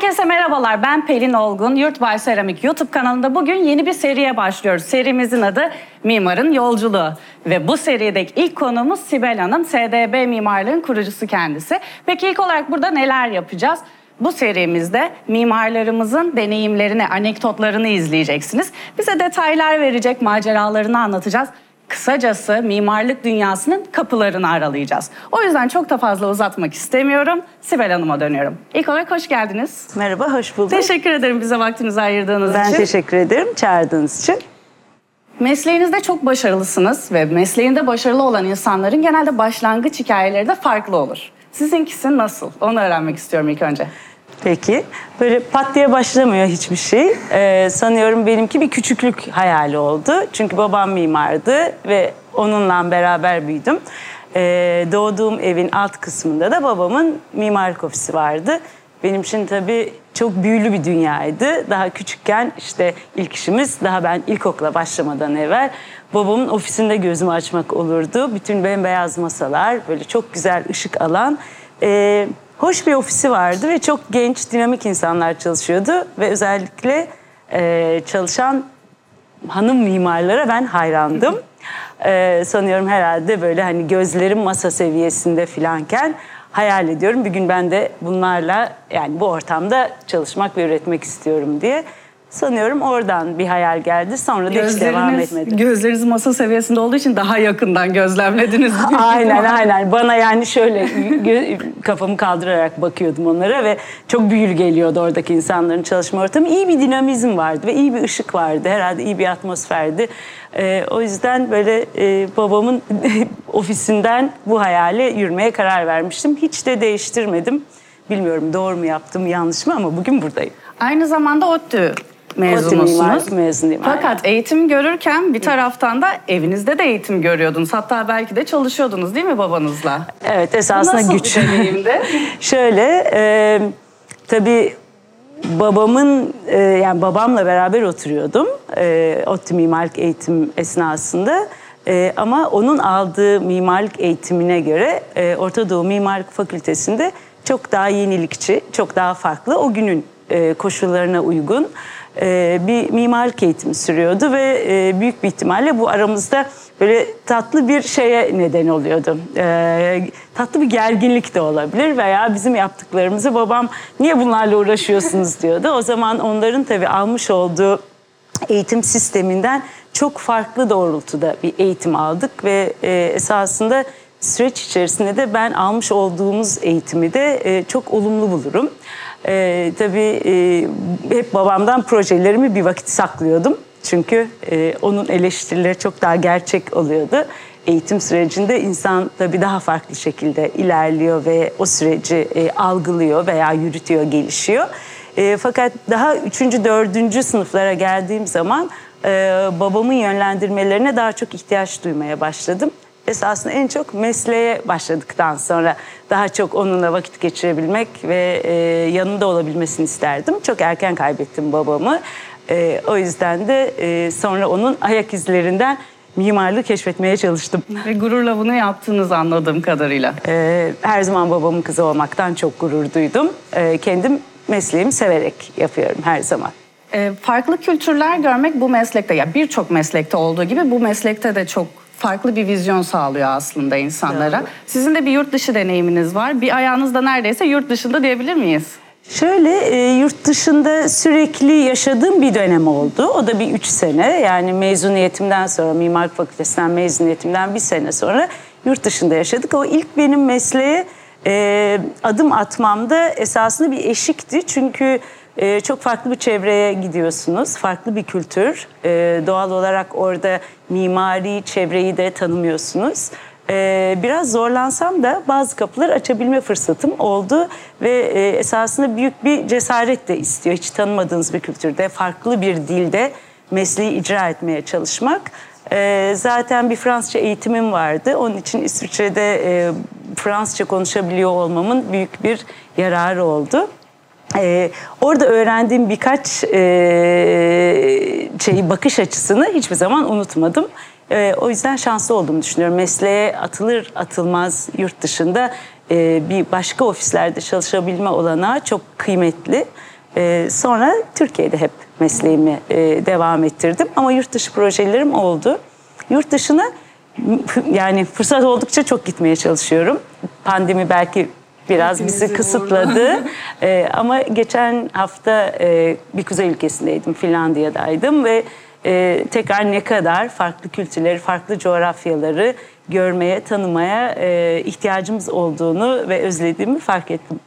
Herkese merhabalar. Ben Pelin Olgun. Yurtbay Seramik YouTube kanalında bugün yeni bir seriye başlıyoruz. Serimizin adı Mimarın Yolculuğu. Ve bu serideki ilk konuğumuz Sibel Hanım. SDB Mimarlığın kurucusu kendisi. Peki ilk olarak burada neler yapacağız? Bu serimizde mimarlarımızın deneyimlerini, anekdotlarını izleyeceksiniz. Bize detaylar verecek, maceralarını anlatacağız. Kısacası mimarlık dünyasının kapılarını aralayacağız. O yüzden çok da fazla uzatmak istemiyorum. Sibel Hanım'a dönüyorum. İlk olarak hoş geldiniz. Merhaba, hoş bulduk. Teşekkür ederim bize vaktinizi ayırdığınız ben için. teşekkür ederim çağırdığınız için. Mesleğinizde çok başarılısınız ve mesleğinde başarılı olan insanların genelde başlangıç hikayeleri de farklı olur. Sizinkisi nasıl? Onu öğrenmek istiyorum ilk önce. Peki, böyle pat diye başlamıyor hiçbir şey. Ee, sanıyorum benimki bir küçüklük hayali oldu. Çünkü babam mimardı ve onunla beraber büyüdüm. Ee, doğduğum evin alt kısmında da babamın mimarlık ofisi vardı. Benim için tabii çok büyülü bir dünyaydı. Daha küçükken işte ilk işimiz daha ben ilkokula başlamadan evvel babamın ofisinde gözümü açmak olurdu. Bütün bembeyaz masalar, böyle çok güzel ışık alan. Ee, hoş bir ofisi vardı ve çok genç, dinamik insanlar çalışıyordu. Ve özellikle e, çalışan hanım mimarlara ben hayrandım. Ee, sanıyorum herhalde böyle hani gözlerim masa seviyesinde filanken hayal ediyorum. Bir gün ben de bunlarla yani bu ortamda çalışmak ve üretmek istiyorum diye. Sanıyorum oradan bir hayal geldi. Sonra da hiç devam etmedi. gözleriniz masa seviyesinde olduğu için daha yakından gözlemlediniz. aynen aynen. Bana yani şöyle kafamı kaldırarak bakıyordum onlara ve çok büyülü geliyordu oradaki insanların çalışma ortamı. İyi bir dinamizm vardı ve iyi bir ışık vardı. Herhalde iyi bir atmosferdi. Ee, o yüzden böyle e, babamın ofisinden bu hayale yürümeye karar vermiştim. Hiç de değiştirmedim. Bilmiyorum doğru mu yaptım yanlış mı ama bugün buradayım. Aynı zamanda ODTÜ mezunusunuz. mezunuyum, Fakat eğitim görürken bir taraftan da evinizde de eğitim görüyordunuz. Hatta belki de çalışıyordunuz değil mi babanızla? Evet esasında Nasıl güç. bir deneyimdi? Şöyle e, tabii babamın e, yani babamla beraber oturuyordum e, ODTÜ mimarlık eğitim esnasında. E, ama onun aldığı mimarlık eğitimine göre e, Orta Doğu Mimarlık Fakültesi'nde çok daha yenilikçi, çok daha farklı o günün e, koşullarına uygun e, bir mimarlık eğitimi sürüyordu ve e, büyük bir ihtimalle bu aramızda böyle tatlı bir şeye neden oluyordu. Tatlı bir gerginlik de olabilir veya bizim yaptıklarımızı babam niye bunlarla uğraşıyorsunuz diyordu. O zaman onların tabii almış olduğu eğitim sisteminden çok farklı doğrultuda bir eğitim aldık ve esasında süreç içerisinde de ben almış olduğumuz eğitimi de çok olumlu bulurum. E, tabii e, hep babamdan projelerimi bir vakit saklıyordum. Çünkü e, onun eleştirileri çok daha gerçek oluyordu. Eğitim sürecinde insan tabii daha farklı şekilde ilerliyor ve o süreci e, algılıyor veya yürütüyor, gelişiyor. E, fakat daha üçüncü, dördüncü sınıflara geldiğim zaman e, babamın yönlendirmelerine daha çok ihtiyaç duymaya başladım. Esasında en çok mesleğe başladıktan sonra daha çok onunla vakit geçirebilmek ve e, yanında olabilmesini isterdim. Çok erken kaybettim babamı. E, o yüzden de e, sonra onun ayak izlerinden mimarlığı keşfetmeye çalıştım. Ve gururla bunu yaptığınızı anladığım kadarıyla. E, her zaman babamın kızı olmaktan çok gurur duydum. E, kendim mesleğimi severek yapıyorum her zaman. Ee, farklı kültürler görmek bu meslekte, ya birçok meslekte olduğu gibi bu meslekte de çok farklı bir vizyon sağlıyor aslında insanlara. Doğru. Sizin de bir yurt dışı deneyiminiz var. Bir ayağınız da neredeyse yurt dışında diyebilir miyiz? Şöyle e, yurt dışında sürekli yaşadığım bir dönem oldu. O da bir üç sene. Yani mezuniyetimden sonra, Mimarlık Fakültesinden mezuniyetimden bir sene sonra yurt dışında yaşadık. O ilk benim mesleğe e, adım atmamda esasında bir eşikti. Çünkü e, çok farklı bir çevreye gidiyorsunuz. Farklı bir kültür. E, doğal olarak orada mimari çevreyi de tanımıyorsunuz. Ee, biraz zorlansam da bazı kapılar açabilme fırsatım oldu ve e, esasında büyük bir cesaret de istiyor. Hiç tanımadığınız bir kültürde, farklı bir dilde mesleği icra etmeye çalışmak. Ee, zaten bir Fransızca eğitimim vardı. Onun için İsviçre'de e, Fransızca konuşabiliyor olmamın büyük bir yararı oldu. Ee, orada öğrendiğim birkaç e, şeyi bakış açısını hiçbir zaman unutmadım. Ee, o yüzden şanslı olduğumu düşünüyorum. Mesleğe atılır atılmaz yurt dışında e, bir başka ofislerde çalışabilme olanağı çok kıymetli. Ee, sonra Türkiye'de hep mesleğimi e, devam ettirdim ama yurt dışı projelerim oldu. Yurt dışına yani fırsat oldukça çok gitmeye çalışıyorum. Pandemi belki biraz bizi kısıtladı. Ee, ama geçen hafta e, bir kuzey ülkesindeydim, Finlandiya'daydım ve e, tekrar ne kadar farklı kültürleri, farklı coğrafyaları görmeye, tanımaya e, ihtiyacımız olduğunu ve özlediğimi fark ettim.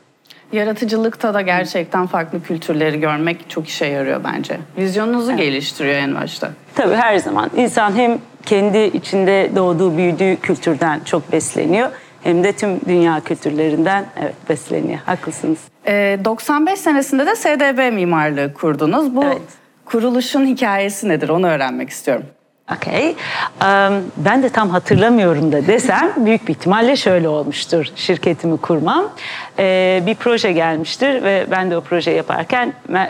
Yaratıcılıkta da gerçekten farklı kültürleri görmek çok işe yarıyor bence. Vizyonunuzu geliştiriyor en başta. Tabii her zaman insan hem kendi içinde doğduğu, büyüdüğü kültürden çok besleniyor hem de tüm dünya kültürlerinden evet besleniyor. Haklısınız. Ee, 95 senesinde de SDB mimarlığı kurdunuz. Bu Evet. kuruluşun hikayesi nedir onu öğrenmek istiyorum. Okey. Um, ben de tam hatırlamıyorum da desem büyük bir ihtimalle şöyle olmuştur şirketimi kurmam. Ee, bir proje gelmiştir ve ben de o proje yaparken e,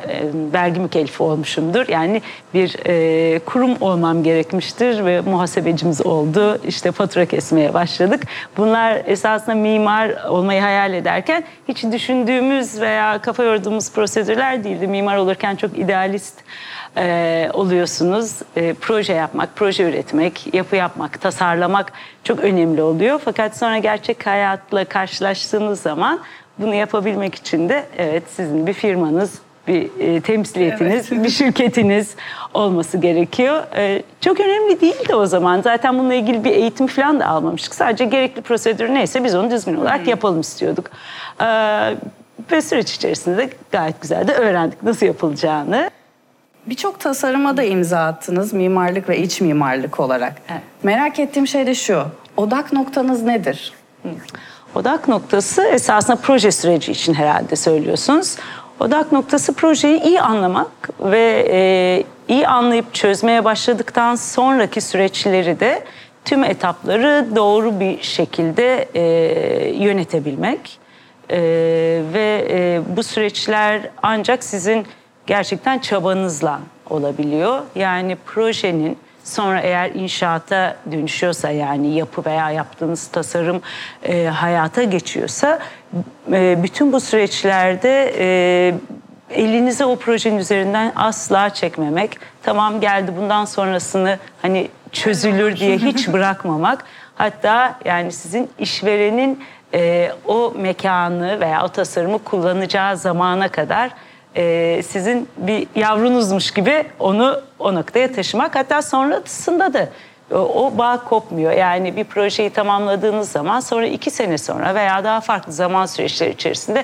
vergi mükellifi olmuşumdur. Yani bir e, kurum olmam gerekmiştir ve muhasebecimiz oldu. İşte fatura kesmeye başladık. Bunlar esasında mimar olmayı hayal ederken hiç düşündüğümüz veya kafa yorduğumuz prosedürler değildi. Mimar olurken çok idealist e, oluyorsunuz. E, proje yapmak, proje üretmek, yapı yapmak, tasarlamak çok önemli oluyor. Fakat sonra gerçek hayatla karşılaştığınız zaman bunu yapabilmek için de evet sizin bir firmanız, bir e, temsiliyetiniz, bir şirketiniz olması gerekiyor. E, çok önemli değildi o zaman. Zaten bununla ilgili bir eğitim falan da almamıştık. Sadece gerekli prosedür neyse biz onu düzgün olarak yapalım istiyorduk. E, ve süreç içerisinde de gayet güzel de öğrendik nasıl yapılacağını. Birçok tasarıma da imza attınız mimarlık ve iç mimarlık olarak. Evet. Merak ettiğim şey de şu. Odak noktanız nedir? Odak noktası esasında proje süreci için herhalde söylüyorsunuz. Odak noktası projeyi iyi anlamak ve e, iyi anlayıp çözmeye başladıktan sonraki süreçleri de tüm etapları doğru bir şekilde e, yönetebilmek. E, ve e, bu süreçler ancak sizin gerçekten çabanızla olabiliyor. Yani projenin sonra eğer inşaata dönüşüyorsa yani yapı veya yaptığınız tasarım e, hayata geçiyorsa e, bütün bu süreçlerde e, elinize o projenin üzerinden asla çekmemek. Tamam geldi bundan sonrasını hani çözülür diye hiç bırakmamak. Hatta yani sizin işverenin e, o mekanı veya o tasarımı kullanacağı zamana kadar e, sizin bir yavrunuzmuş gibi onu o noktaya taşımak. Hatta sonrasında da o, bağ kopmuyor. Yani bir projeyi tamamladığınız zaman sonra iki sene sonra veya daha farklı zaman süreçleri içerisinde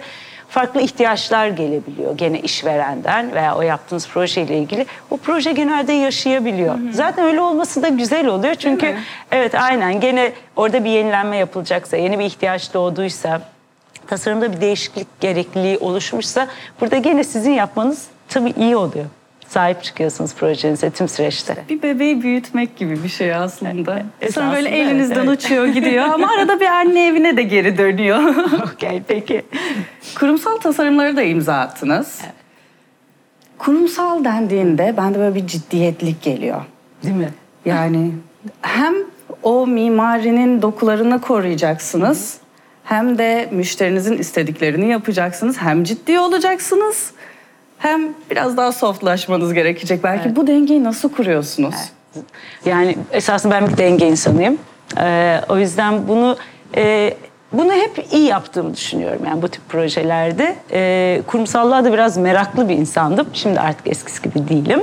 farklı ihtiyaçlar gelebiliyor. Gene işverenden veya o yaptığınız projeyle ilgili. O proje genelde yaşayabiliyor. Zaten öyle olması da güzel oluyor. Çünkü evet aynen gene orada bir yenilenme yapılacaksa, yeni bir ihtiyaç doğduysa tasarımda bir değişiklik gerekliliği oluşmuşsa burada gene sizin yapmanız tabii iyi oluyor. Sahip çıkıyorsunuz projenize tüm süreçte. Bir bebeği büyütmek gibi bir şey aslında. Evet, Sonra böyle esasında evet, elinizden evet. uçuyor gidiyor ama arada bir anne evine de geri dönüyor. Okey peki. Kurumsal tasarımları da imza attınız. Kurumsal dendiğinde bende böyle bir ciddiyetlik geliyor. Değil mi? Yani hem o mimarinin dokularını koruyacaksınız hem de müşterinizin istediklerini yapacaksınız. Hem ciddi olacaksınız hem biraz daha softlaşmanız gerekecek. Belki bu dengeyi nasıl kuruyorsunuz? Yani esasında ben bir denge insanıyım. Ee, o yüzden bunu e, bunu hep iyi yaptığımı düşünüyorum yani bu tip projelerde. Ee, kurumsallığa da biraz meraklı bir insandım. Şimdi artık eskisi gibi değilim.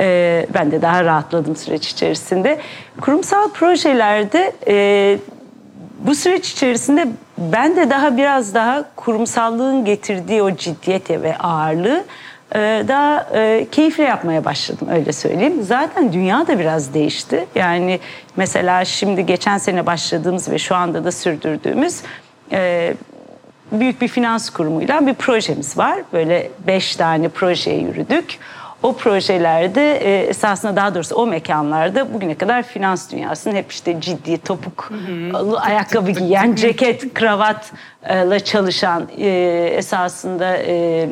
Ee, ben de daha rahatladım süreç içerisinde. Kurumsal projelerde e, bu süreç içerisinde ben de daha biraz daha kurumsallığın getirdiği o ciddiyete ve ağırlığı e, daha e, keyifle yapmaya başladım öyle söyleyeyim. Zaten dünya da biraz değişti. Yani mesela şimdi geçen sene başladığımız ve şu anda da sürdürdüğümüz e, büyük bir finans kurumuyla bir projemiz var. Böyle beş tane projeye yürüdük. O projelerde e, esasında daha doğrusu o mekanlarda bugüne kadar finans dünyasının hep işte ciddi topuk ayakkabı giyen, ceket, kravatla çalışan e, esasında e,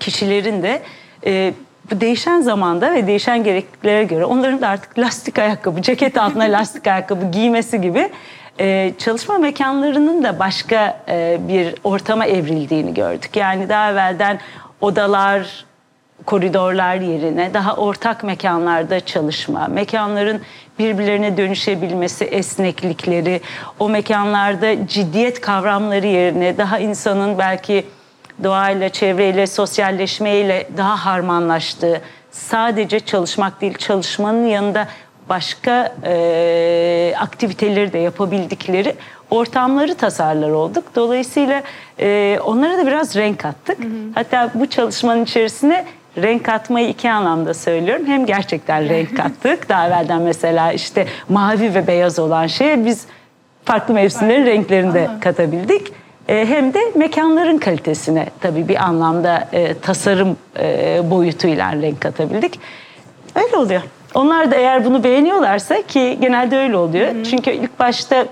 kişilerin de e, bu değişen zamanda ve değişen gerekliliklere göre onların da artık lastik ayakkabı, ceket altına lastik ayakkabı giymesi gibi e, çalışma mekanlarının da başka e, bir ortama evrildiğini gördük. Yani daha evvelden odalar, koridorlar yerine daha ortak mekanlarda çalışma, mekanların birbirlerine dönüşebilmesi, esneklikleri, o mekanlarda ciddiyet kavramları yerine daha insanın belki doğayla, çevreyle, sosyalleşmeyle daha harmanlaştığı, sadece çalışmak değil, çalışmanın yanında başka e, aktiviteleri de yapabildikleri ortamları tasarlar olduk. Dolayısıyla e, onlara da biraz renk kattık. Hı hı. Hatta bu çalışmanın içerisine renk katmayı iki anlamda söylüyorum. Hem gerçekten renk kattık. Daha evvelden mesela işte mavi ve beyaz olan şeye biz farklı mevsimlerin renklerini de katabildik. E, hem de mekanların kalitesine tabii bir anlamda e, tasarım e, boyutuyla renk katabildik. Öyle oluyor. Onlar da eğer bunu beğeniyorlarsa ki genelde öyle oluyor. Hı hı. Çünkü ilk başta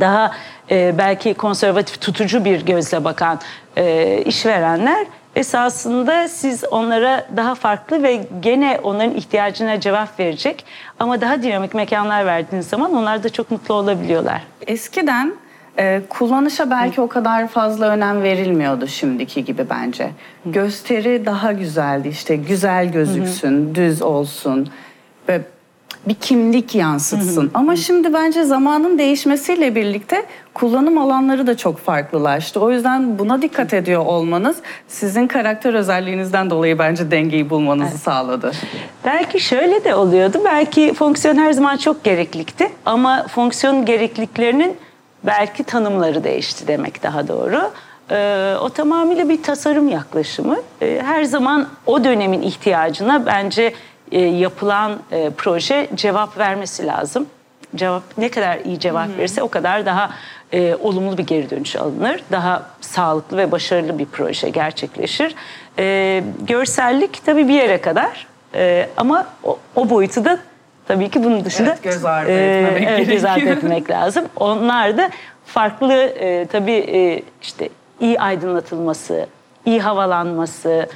daha e, belki konservatif tutucu bir gözle bakan e, işverenler esasında siz onlara daha farklı ve gene onların ihtiyacına cevap verecek ama daha dinamik mekanlar verdiğiniz zaman onlar da çok mutlu olabiliyorlar. Eskiden ee, kullanışa belki o kadar fazla önem verilmiyordu şimdiki gibi bence. Gösteri daha güzeldi işte güzel gözüksün, düz olsun ve bir kimlik yansıtsın. Ama şimdi bence zamanın değişmesiyle birlikte kullanım alanları da çok farklılaştı. O yüzden buna dikkat ediyor olmanız sizin karakter özelliğinizden dolayı bence dengeyi bulmanızı evet. sağladı. Belki şöyle de oluyordu. Belki fonksiyon her zaman çok gereklikti ama fonksiyon gerekliliklerinin belki tanımları değişti demek daha doğru. Ee, o tamamıyla bir tasarım yaklaşımı. Ee, her zaman o dönemin ihtiyacına bence e, yapılan e, proje cevap vermesi lazım. Cevap ne kadar iyi cevap verirse o kadar daha e, olumlu bir geri dönüş alınır. Daha sağlıklı ve başarılı bir proje gerçekleşir. E, görsellik tabii bir yere kadar e, ama o, o boyutu da Tabii ki bunun dışında evet, göz ardı etmemek e, evet, göz ardı etmek lazım. Onlar da farklı e, tabii e, işte iyi aydınlatılması, iyi havalanması,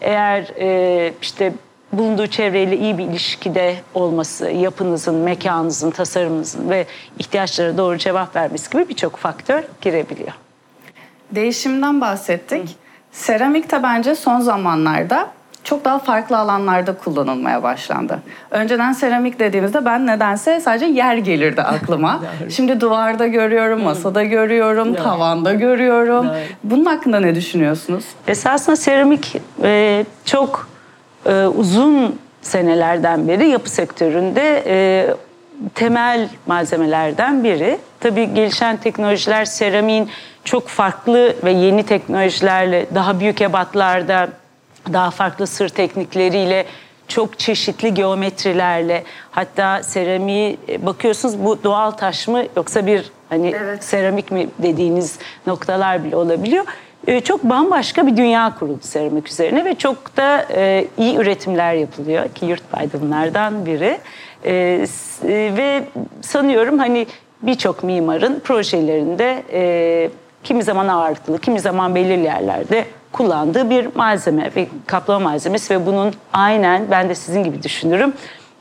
eğer e, işte bulunduğu çevreyle iyi bir ilişkide olması, yapınızın, mekanınızın, tasarımınızın ve ihtiyaçlara doğru cevap vermesi gibi birçok faktör girebiliyor. Değişimden bahsettik. Hı. Seramik de bence son zamanlarda çok daha farklı alanlarda kullanılmaya başlandı. Önceden seramik dediğimizde ben nedense sadece yer gelirdi aklıma. Şimdi duvarda görüyorum, masada görüyorum, tavanda görüyorum. Bunun hakkında ne düşünüyorsunuz? Esasında seramik e, çok e, uzun senelerden beri yapı sektöründe e, temel malzemelerden biri. Tabii gelişen teknolojiler seramiğin çok farklı ve yeni teknolojilerle daha büyük ebatlarda daha farklı sır teknikleriyle çok çeşitli geometrilerle hatta seramiği e, bakıyorsunuz bu doğal taş mı yoksa bir hani evet. seramik mi dediğiniz noktalar bile olabiliyor. E, çok bambaşka bir dünya kuruldu seramik üzerine ve çok da e, iyi üretimler yapılıyor ki Yurtbay'da bunlardan biri. E, e, ve sanıyorum hani birçok mimarın projelerinde e, kimi zaman ağırlıklı, kimi zaman belirli yerlerde kullandığı bir malzeme ve kaplama malzemesi ve bunun aynen ben de sizin gibi düşünürüm.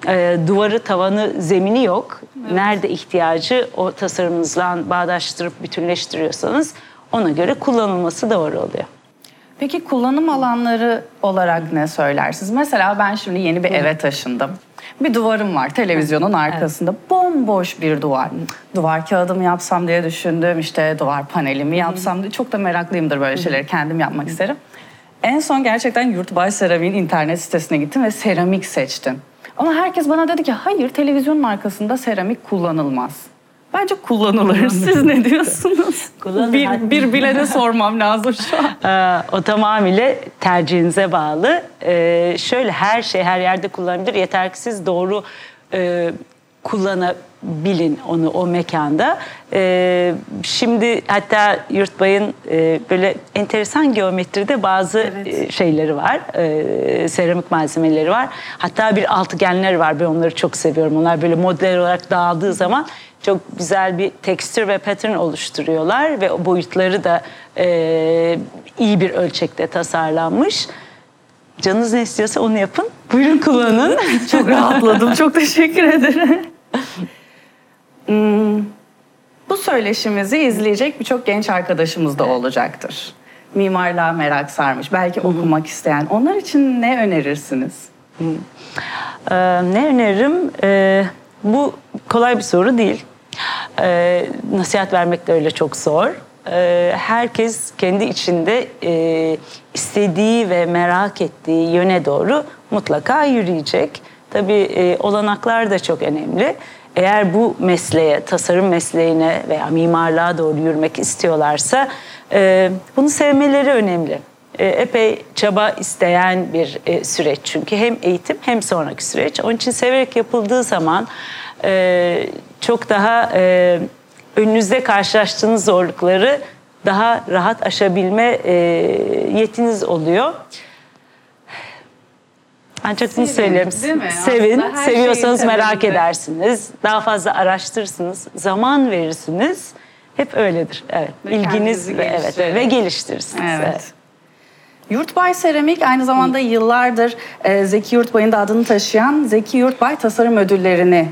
E, duvarı, tavanı, zemini yok. Evet. Nerede ihtiyacı o tasarımınızla bağdaştırıp bütünleştiriyorsanız ona göre kullanılması doğru oluyor. Peki kullanım alanları olarak ne söylersiniz? Mesela ben şimdi yeni bir eve taşındım. Bir duvarım var televizyonun arkasında. Evet. Bomboş bir duvar. Duvar kağıdımı yapsam diye düşündüm. İşte duvar panelimi yapsam diye. Çok da meraklıyımdır böyle şeyleri. Kendim yapmak isterim. En son gerçekten Yurtbay Seramik'in internet sitesine gittim ve seramik seçtim. Ama herkes bana dedi ki hayır televizyonun arkasında seramik kullanılmaz. Bence kullanılır. Siz ne diyorsunuz? Kullanılır. Bir, bir bilene sormam lazım şu an. Ee, o tamamıyla tercihinize bağlı. Ee, şöyle her şey her yerde kullanılabilir. Yeter ki siz doğru e, kullanabilin onu o mekanda. E, şimdi hatta Yurtbay'ın e, böyle enteresan geometride bazı Evet. e, şeyleri var. E, seramik malzemeleri var. Hatta bir altıgenler var. Ben onları çok seviyorum. Onlar böyle model olarak dağıldığı zaman çok güzel bir tekstür ve pattern oluşturuyorlar ve boyutları da e, iyi bir ölçekte tasarlanmış. Canınız ne istiyorsa onu yapın. Buyurun kullanın. Çok rahatladım. Çok teşekkür ederim. Hmm, bu söyleşimizi izleyecek birçok genç arkadaşımız da olacaktır. Mimarlığa merak sarmış, belki okumak isteyen. Onlar için ne önerirsiniz? Ee, ne öneririm? Ee, bu kolay bir soru değil. Ee, nasihat vermek de öyle çok zor. Ee, herkes kendi içinde e, istediği ve merak ettiği yöne doğru mutlaka yürüyecek. Tabii e, olanaklar da çok önemli. Eğer bu mesleğe, tasarım mesleğine veya mimarlığa doğru yürümek istiyorlarsa e, bunu sevmeleri önemli. E, epey çaba isteyen bir e, süreç çünkü hem eğitim hem sonraki süreç. Onun için severek yapıldığı zaman e, çok daha e, önünüzde karşılaştığınız zorlukları daha rahat aşabilme e, yetiniz oluyor. Ancak bunu söylerim. Sevin, seviyorsanız merak temelinde. edersiniz. Daha fazla araştırırsınız, zaman verirsiniz. Hep öyledir. Evet. Ve İlginiz ve evet ve geliştirirsiniz. Evet. evet. Yurtbay Seramik aynı zamanda yıllardır e, Zeki Yurtbay'ın da adını taşıyan Zeki Yurtbay Tasarım Ödülleri'ni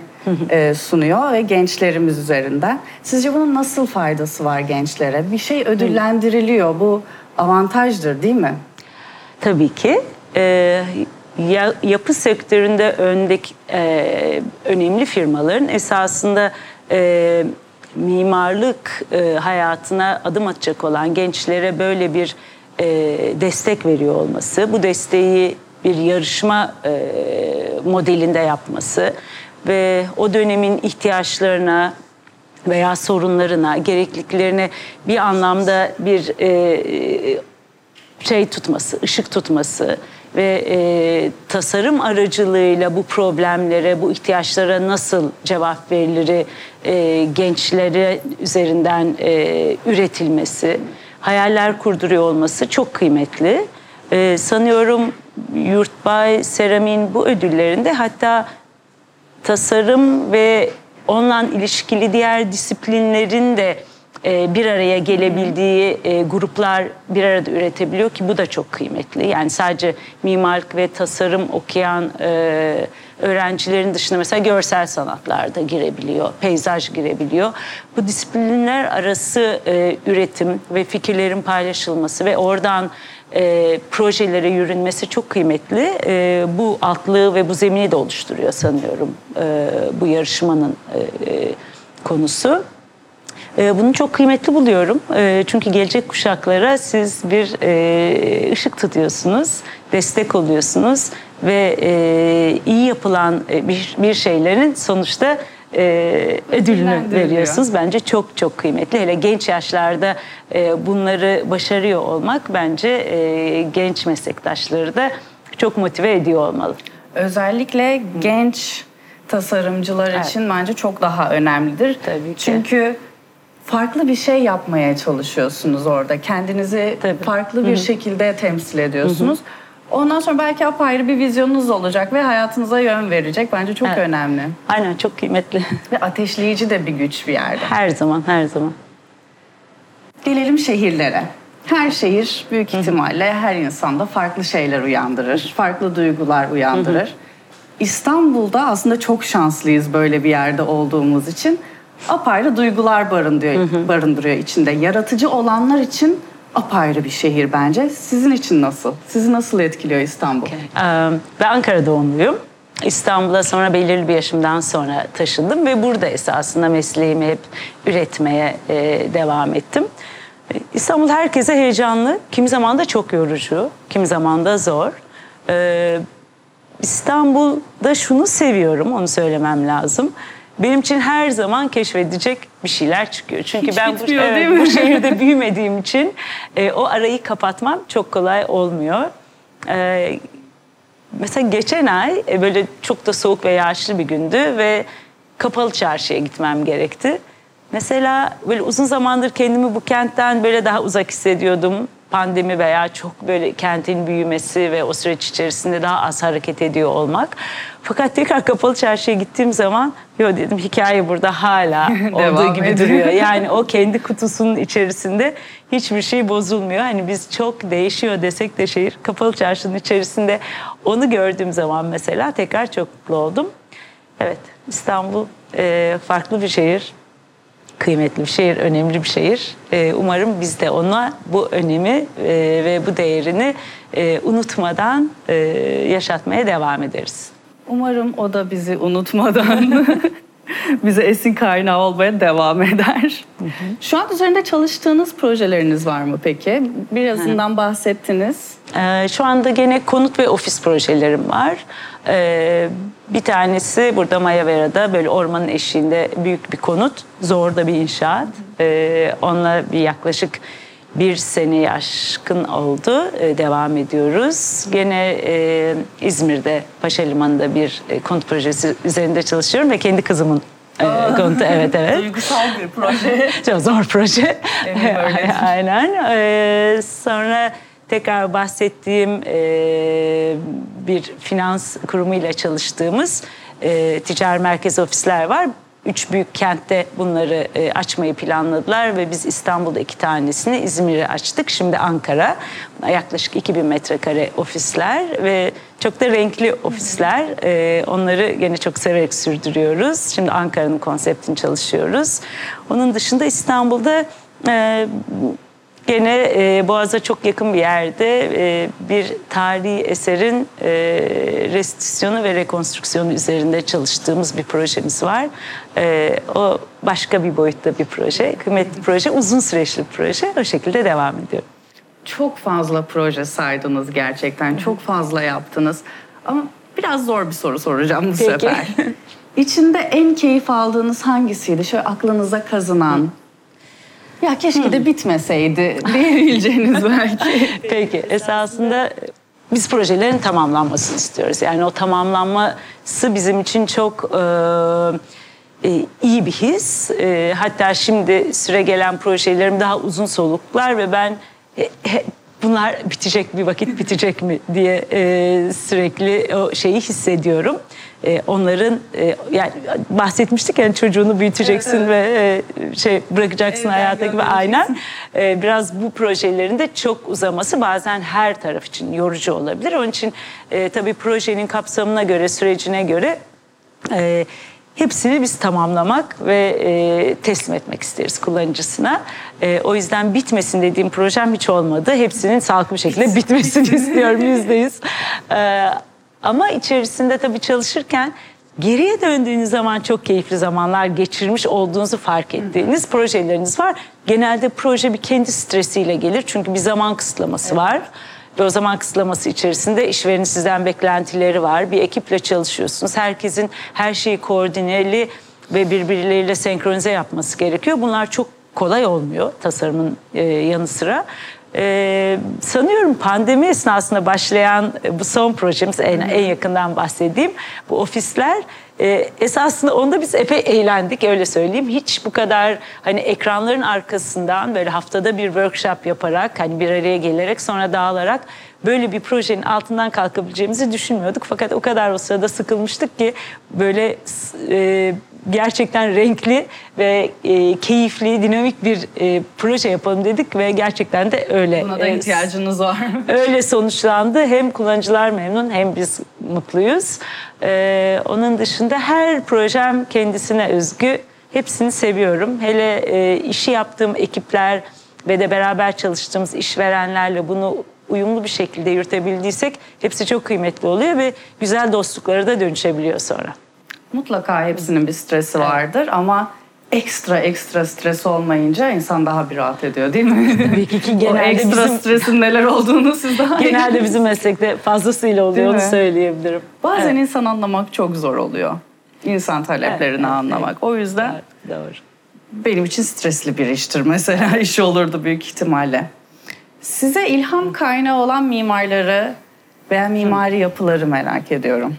e, sunuyor ve gençlerimiz üzerinden. Sizce bunun nasıl faydası var gençlere? Bir şey ödüllendiriliyor. Bu avantajdır değil mi? Tabii ki. Ee, ya- yapı sektöründe öndeki e, önemli firmaların esasında e, mimarlık e, hayatına adım atacak olan gençlere böyle bir e, destek veriyor olması, bu desteği bir yarışma e, modelinde yapması ve o dönemin ihtiyaçlarına veya sorunlarına, gerekliliklerine bir anlamda bir e, şey tutması, ışık tutması ve e, tasarım aracılığıyla bu problemlere, bu ihtiyaçlara nasıl cevap verilir e, gençlere üzerinden e, üretilmesi, hayaller kurduruyor olması çok kıymetli. E, sanıyorum Yurtbay Seramik'in bu ödüllerinde hatta tasarım ve onunla ilişkili diğer disiplinlerin de e, bir araya gelebildiği e, gruplar bir arada üretebiliyor ki bu da çok kıymetli. Yani sadece mimarlık ve tasarım okuyan e, öğrencilerin dışında mesela görsel sanatlar da girebiliyor, peyzaj girebiliyor. Bu disiplinler arası e, üretim ve fikirlerin paylaşılması ve oradan e, projelere yürünmesi çok kıymetli. E, bu altlığı ve bu zemini de oluşturuyor sanıyorum e, bu yarışmanın e, e, konusu. E, bunu çok kıymetli buluyorum. E, çünkü gelecek kuşaklara siz bir ışık tutuyorsunuz, destek oluyorsunuz ve e, iyi yapılan e, bir, bir şeylerin sonuçta e, ödülünü veriyorsunuz. Bence çok çok kıymetli. Hele genç yaşlarda e, bunları başarıyor olmak bence e, genç meslektaşları da çok motive ediyor olmalı. Özellikle genç tasarımcılar Evet. için bence çok daha önemlidir. Tabii ki. Çünkü farklı bir şey yapmaya çalışıyorsunuz orada. Kendinizi Tabii. farklı bir şekilde temsil ediyorsunuz. Ondan sonra belki apayrı bir vizyonunuz olacak ve hayatınıza yön verecek. Bence çok Evet. önemli. Aynen çok kıymetli. Ve ateşleyici de bir güç bir yerde. Her zaman her zaman. Gelelim şehirlere. Her şehir büyük ihtimalle her insanda farklı şeyler uyandırır, farklı duygular uyandırır. İstanbul'da aslında çok şanslıyız böyle bir yerde olduğumuz için. Apayrı duygular barındırıyor, barındırıyor içinde. Yaratıcı olanlar için apayrı bir şehir bence. Sizin için nasıl? Sizi nasıl etkiliyor İstanbul? Ee, Ben Ankara doğumluyum. İstanbul'a sonra belirli bir yaşımdan sonra taşındım ve burada esasında mesleğimi hep üretmeye e, devam ettim. İstanbul herkese heyecanlı, kimi zaman da çok yorucu, kimi zaman da zor. Ee, İstanbul'da şunu seviyorum, onu söylemem lazım. Benim için her zaman keşfedecek bir şeyler çıkıyor. Çünkü Hiç ben bu, evet, bu şehirde büyümediğim için e, o arayı kapatmam çok kolay olmuyor. E, mesela geçen ay e, böyle çok da soğuk ve yağışlı bir gündü ve kapalı çarşıya gitmem gerekti. Mesela böyle uzun zamandır kendimi bu kentten böyle daha uzak hissediyordum. Pandemi veya çok böyle kentin büyümesi ve o süreç içerisinde daha az hareket ediyor olmak. Fakat tekrar kapalı çarşıya gittiğim zaman yo dedim hikaye burada hala olduğu gibi ediyor. duruyor. Yani o kendi kutusunun içerisinde hiçbir şey bozulmuyor. Hani biz çok değişiyor desek de şehir kapalı çarşının içerisinde onu gördüğüm zaman mesela tekrar çok mutlu oldum. Evet İstanbul farklı bir şehir. Kıymetli bir şehir, önemli bir şehir. E, umarım biz de ona bu önemi e, ve bu değerini e, unutmadan e, yaşatmaya devam ederiz. Umarım o da bizi unutmadan bize esin kaynağı olmaya devam eder. Şu an üzerinde çalıştığınız projeleriniz var mı peki? Birazından bahsettiniz. Ee, şu anda gene konut ve ofis projelerim var. Ee, bir tanesi burada Mayavera'da böyle ormanın eşiğinde büyük bir konut. Zor da bir inşaat. Ee, onunla bir yaklaşık bir seneye aşkın oldu. Ee, devam ediyoruz. Gene e, İzmir'de Paşa Limanı'nda bir e, konut projesi üzerinde çalışıyorum ve kendi kızımın e, konutu. Evet evet. Duygusal bir proje. Çok zor proje. Aynen. Ee, sonra tekrar bahsettiğim e, bir finans kurumuyla çalıştığımız e, ticari merkez ofisler var. Üç büyük kentte bunları e, açmayı planladılar ve biz İstanbul'da iki tanesini İzmir'e açtık. Şimdi Ankara. Yaklaşık 2000 metrekare ofisler ve çok da renkli ofisler. E, onları gene çok severek sürdürüyoruz. Şimdi Ankara'nın konseptini çalışıyoruz. Onun dışında İstanbul'da e, Gene e, Boğaz'a çok yakın bir yerde e, bir tarihi eserin e, restitüsyonu ve rekonstrüksiyonu üzerinde çalıştığımız bir projemiz var. E, o başka bir boyutta bir proje, kıymetli proje, uzun süreçli bir proje. O şekilde devam ediyor. Çok fazla proje saydınız gerçekten. Çok fazla yaptınız. Ama biraz zor bir soru soracağım bu Peki. sefer. İçinde en keyif aldığınız hangisiydi? Şöyle aklınıza kazınan. Ya keşke de bitmeseydi diyebileceğiniz belki. Peki esasında biz projelerin tamamlanmasını istiyoruz. Yani o tamamlanması bizim için çok e, e, iyi bir his. E, hatta şimdi süre gelen projelerim daha uzun soluklar ve ben e, he- bunlar bitecek bir vakit bitecek mi diye e, sürekli o şeyi hissediyorum. E, onların e, yani bahsetmiştik yani çocuğunu büyüteceksin ve e, şey bırakacaksın Evden hayata gibi aynen. Ee, biraz bu projelerin de çok uzaması bazen her taraf için yorucu olabilir. Onun için e, tabii projenin kapsamına göre, sürecine göre e, hepsini biz tamamlamak ve e, teslim etmek isteriz kullanıcısına. E, o yüzden bitmesin dediğim projem hiç olmadı. Hepsinin sağlıklı bir şekilde bitmesini istiyorum yüzde yüz. E, Ama içerisinde tabii çalışırken Geriye döndüğünüz zaman çok keyifli zamanlar geçirmiş olduğunuzu fark ettiğiniz projeleriniz var. Genelde proje bir kendi stresiyle gelir çünkü bir zaman kısıtlaması var. Ve o zaman kısıtlaması içerisinde işverenin sizden beklentileri var. Bir ekiple çalışıyorsunuz. Herkesin her şeyi koordineli ve birbirleriyle senkronize yapması gerekiyor. Bunlar çok kolay olmuyor tasarımın e, yanı sıra. Ee, sanıyorum pandemi esnasında başlayan e, bu son projemiz en, en yakından bahsedeyim. Bu ofisler e, esasında onda biz epey eğlendik öyle söyleyeyim. Hiç bu kadar hani ekranların arkasından böyle haftada bir workshop yaparak hani bir araya gelerek sonra dağılarak böyle bir projenin altından kalkabileceğimizi düşünmüyorduk. Fakat o kadar o sırada sıkılmıştık ki böyle e, gerçekten renkli ve e, keyifli, dinamik bir e, proje yapalım dedik ve gerçekten de öyle. Buna da e, ihtiyacınız var. Öyle sonuçlandı. Hem kullanıcılar memnun hem biz mutluyuz. Ee, onun dışında her projem kendisine özgü. Hepsini seviyorum. Hele e, işi yaptığım ekipler ve de beraber çalıştığımız işverenlerle bunu uyumlu bir şekilde yürütebildiysek hepsi çok kıymetli oluyor ve güzel dostluklara da dönüşebiliyor sonra. Mutlaka hepsinin bir stresi vardır ama ekstra ekstra stres olmayınca insan daha bir rahat ediyor değil mi? Tabii ki ki o genelde ekstra bizim- stresin neler olduğunu siz daha Genelde bizim meslekte fazlasıyla oluyor Değil onu mi? söyleyebilirim. Bazen Evet. insan anlamak çok zor oluyor. İnsan taleplerini Evet, evet, anlamak. O yüzden Evet, doğru. benim için stresli bir iştir mesela. iş olurdu büyük ihtimalle. Size ilham kaynağı olan mimarları veya mimari yapıları merak ediyorum.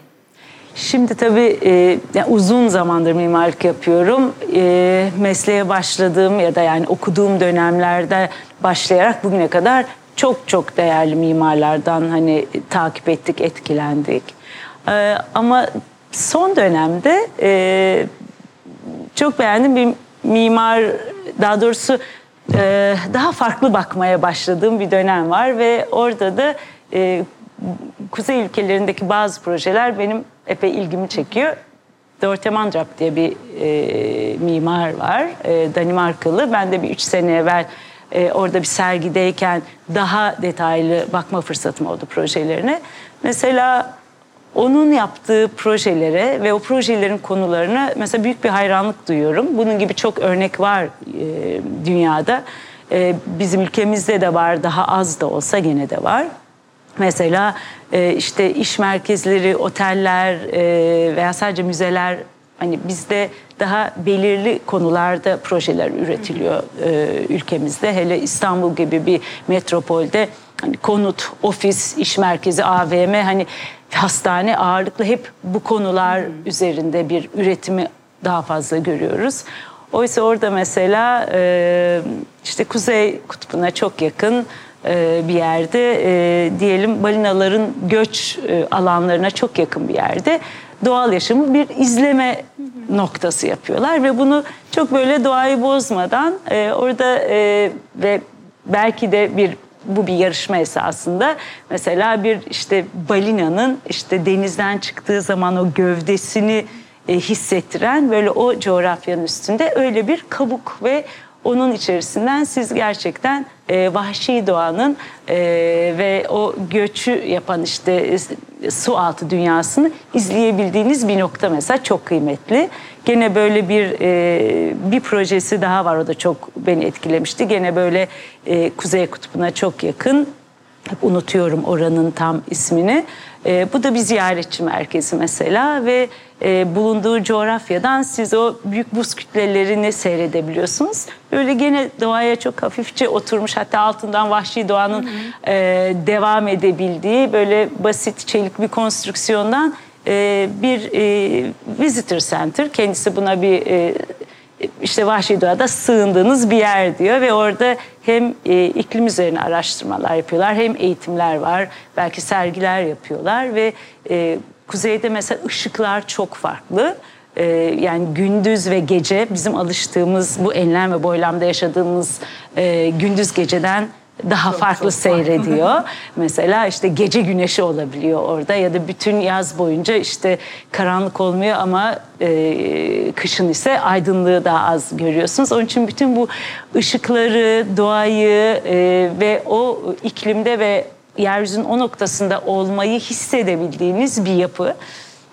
Şimdi tabii e, yani uzun zamandır mimarlık yapıyorum. E, mesleğe başladığım ya da yani okuduğum dönemlerde başlayarak bugüne kadar çok çok değerli mimarlardan hani takip ettik, etkilendik. E, ama son dönemde e, çok beğendim bir mimar daha doğrusu e, daha farklı bakmaya başladığım bir dönem var ve orada da e, kuzey ülkelerindeki bazı projeler benim epey ilgimi çekiyor. Dorte Mandrap diye bir e, mimar var, e, Danimarkalı. Ben de bir üç sene evvel e, orada bir sergideyken daha detaylı bakma fırsatım oldu projelerine. Mesela onun yaptığı projelere ve o projelerin konularına mesela büyük bir hayranlık duyuyorum. Bunun gibi çok örnek var e, dünyada. E, bizim ülkemizde de var, daha az da olsa gene de var. Mesela e, işte iş merkezleri, oteller e, veya sadece müzeler hani bizde daha belirli konularda projeler üretiliyor e, ülkemizde. Hele İstanbul gibi bir metropolde hani konut, ofis, iş merkezi, AVM hani hastane ağırlıklı hep bu konular üzerinde bir üretimi daha fazla görüyoruz. Oysa orada mesela e, işte Kuzey Kutbu'na çok yakın bir yerde e, diyelim balinaların göç e, alanlarına çok yakın bir yerde doğal yaşamı bir izleme noktası yapıyorlar ve bunu çok böyle doğayı bozmadan e, orada e, ve belki de bir bu bir yarışma esasında. Mesela bir işte balinanın işte denizden çıktığı zaman o gövdesini e, hissettiren böyle o coğrafyanın üstünde öyle bir kabuk ve onun içerisinden siz gerçekten e, vahşi doğanın e, ve o göçü yapan işte e, su altı dünyasını izleyebildiğiniz bir nokta mesela çok kıymetli. Gene böyle bir e, bir projesi daha var o da çok beni etkilemişti. Gene böyle e, Kuzey Kutbu'na çok yakın. Hep unutuyorum oranın tam ismini. E, bu da bir ziyaretçi merkezi mesela ve e, bulunduğu coğrafyadan siz o büyük buz kütlelerini seyredebiliyorsunuz. Böyle gene doğaya çok hafifçe oturmuş hatta altından vahşi doğanın E, devam edebildiği böyle basit çelik bir konstrüksiyondan e, bir e, visitor center kendisi buna bir e, işte vahşi doğada sığındığınız bir yer diyor ve orada hem e, iklim üzerine araştırmalar yapıyorlar hem eğitimler var belki sergiler yapıyorlar ve e, kuzeyde mesela ışıklar çok farklı. E, yani gündüz ve gece bizim alıştığımız bu enlem ve boylamda yaşadığımız e, gündüz geceden daha farklı seyrediyor. Mesela işte gece güneşi olabiliyor orada ya da bütün yaz boyunca işte karanlık olmuyor ama e, kışın ise aydınlığı daha az görüyorsunuz. Onun için bütün bu ışıkları, doğayı e, ve o iklimde ve yeryüzünün o noktasında olmayı hissedebildiğiniz bir yapı.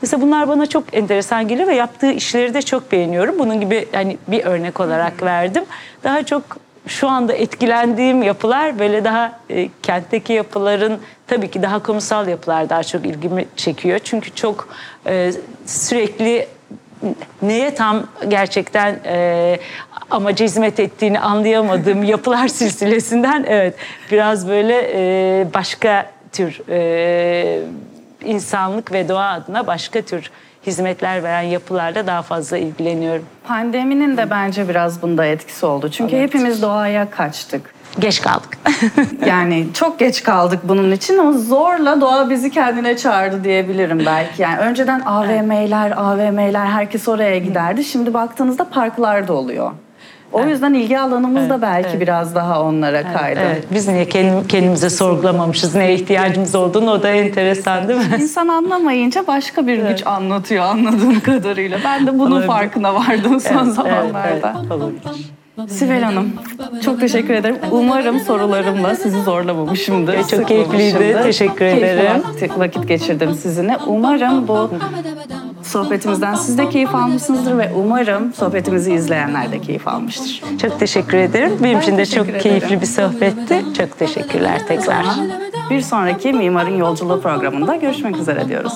Mesela bunlar bana çok enteresan geliyor ve yaptığı işleri de çok beğeniyorum. Bunun gibi hani bir örnek olarak verdim. Daha çok şu anda etkilendiğim yapılar böyle daha e, kentteki yapıların tabii ki daha kamusal yapılar daha çok ilgimi çekiyor. Çünkü çok e, sürekli neye tam gerçekten e, amaca hizmet ettiğini anlayamadığım yapılar silsilesinden evet biraz böyle e, başka tür e, insanlık ve doğa adına başka tür hizmetler veren yapılarla daha fazla ilgileniyorum. Pandeminin de bence biraz bunda etkisi oldu. Çünkü hepimiz doğaya kaçtık. Geç kaldık. Yani çok geç kaldık bunun için ama zorla doğa bizi kendine çağırdı diyebilirim belki. Yani önceden AVM'ler, AVM'ler herkes oraya giderdi. Şimdi baktığınızda parklar da oluyor. O yüzden ilgi alanımız da belki biraz daha onlara kaydı. Evet, biz niye kendim, kendimize sorgulamamışız, neye ihtiyacımız olduğunu o da enteresan değil mi? İnsan anlamayınca başka bir güç anlatıyor anladığım kadarıyla. Ben de bunun Olabilir. farkına vardım son Evet, zamanlarda. evet, olabilir. Sibel Hanım, çok teşekkür ederim. Umarım sorularımla sizi zorlamamışımdır. Çok keyifliydi, teşekkür Keyifli ederim. vakit, vakit geçirdim sizinle. Umarım bu sohbetimizden siz de keyif almışsınızdır ve umarım sohbetimizi izleyenler de keyif almıştır. Çok teşekkür ederim. Benim için de çok keyifli ederim. bir sohbetti. Çok teşekkürler tekrar. Bir sonraki Mimarın Yolculuğu programında görüşmek üzere diyoruz.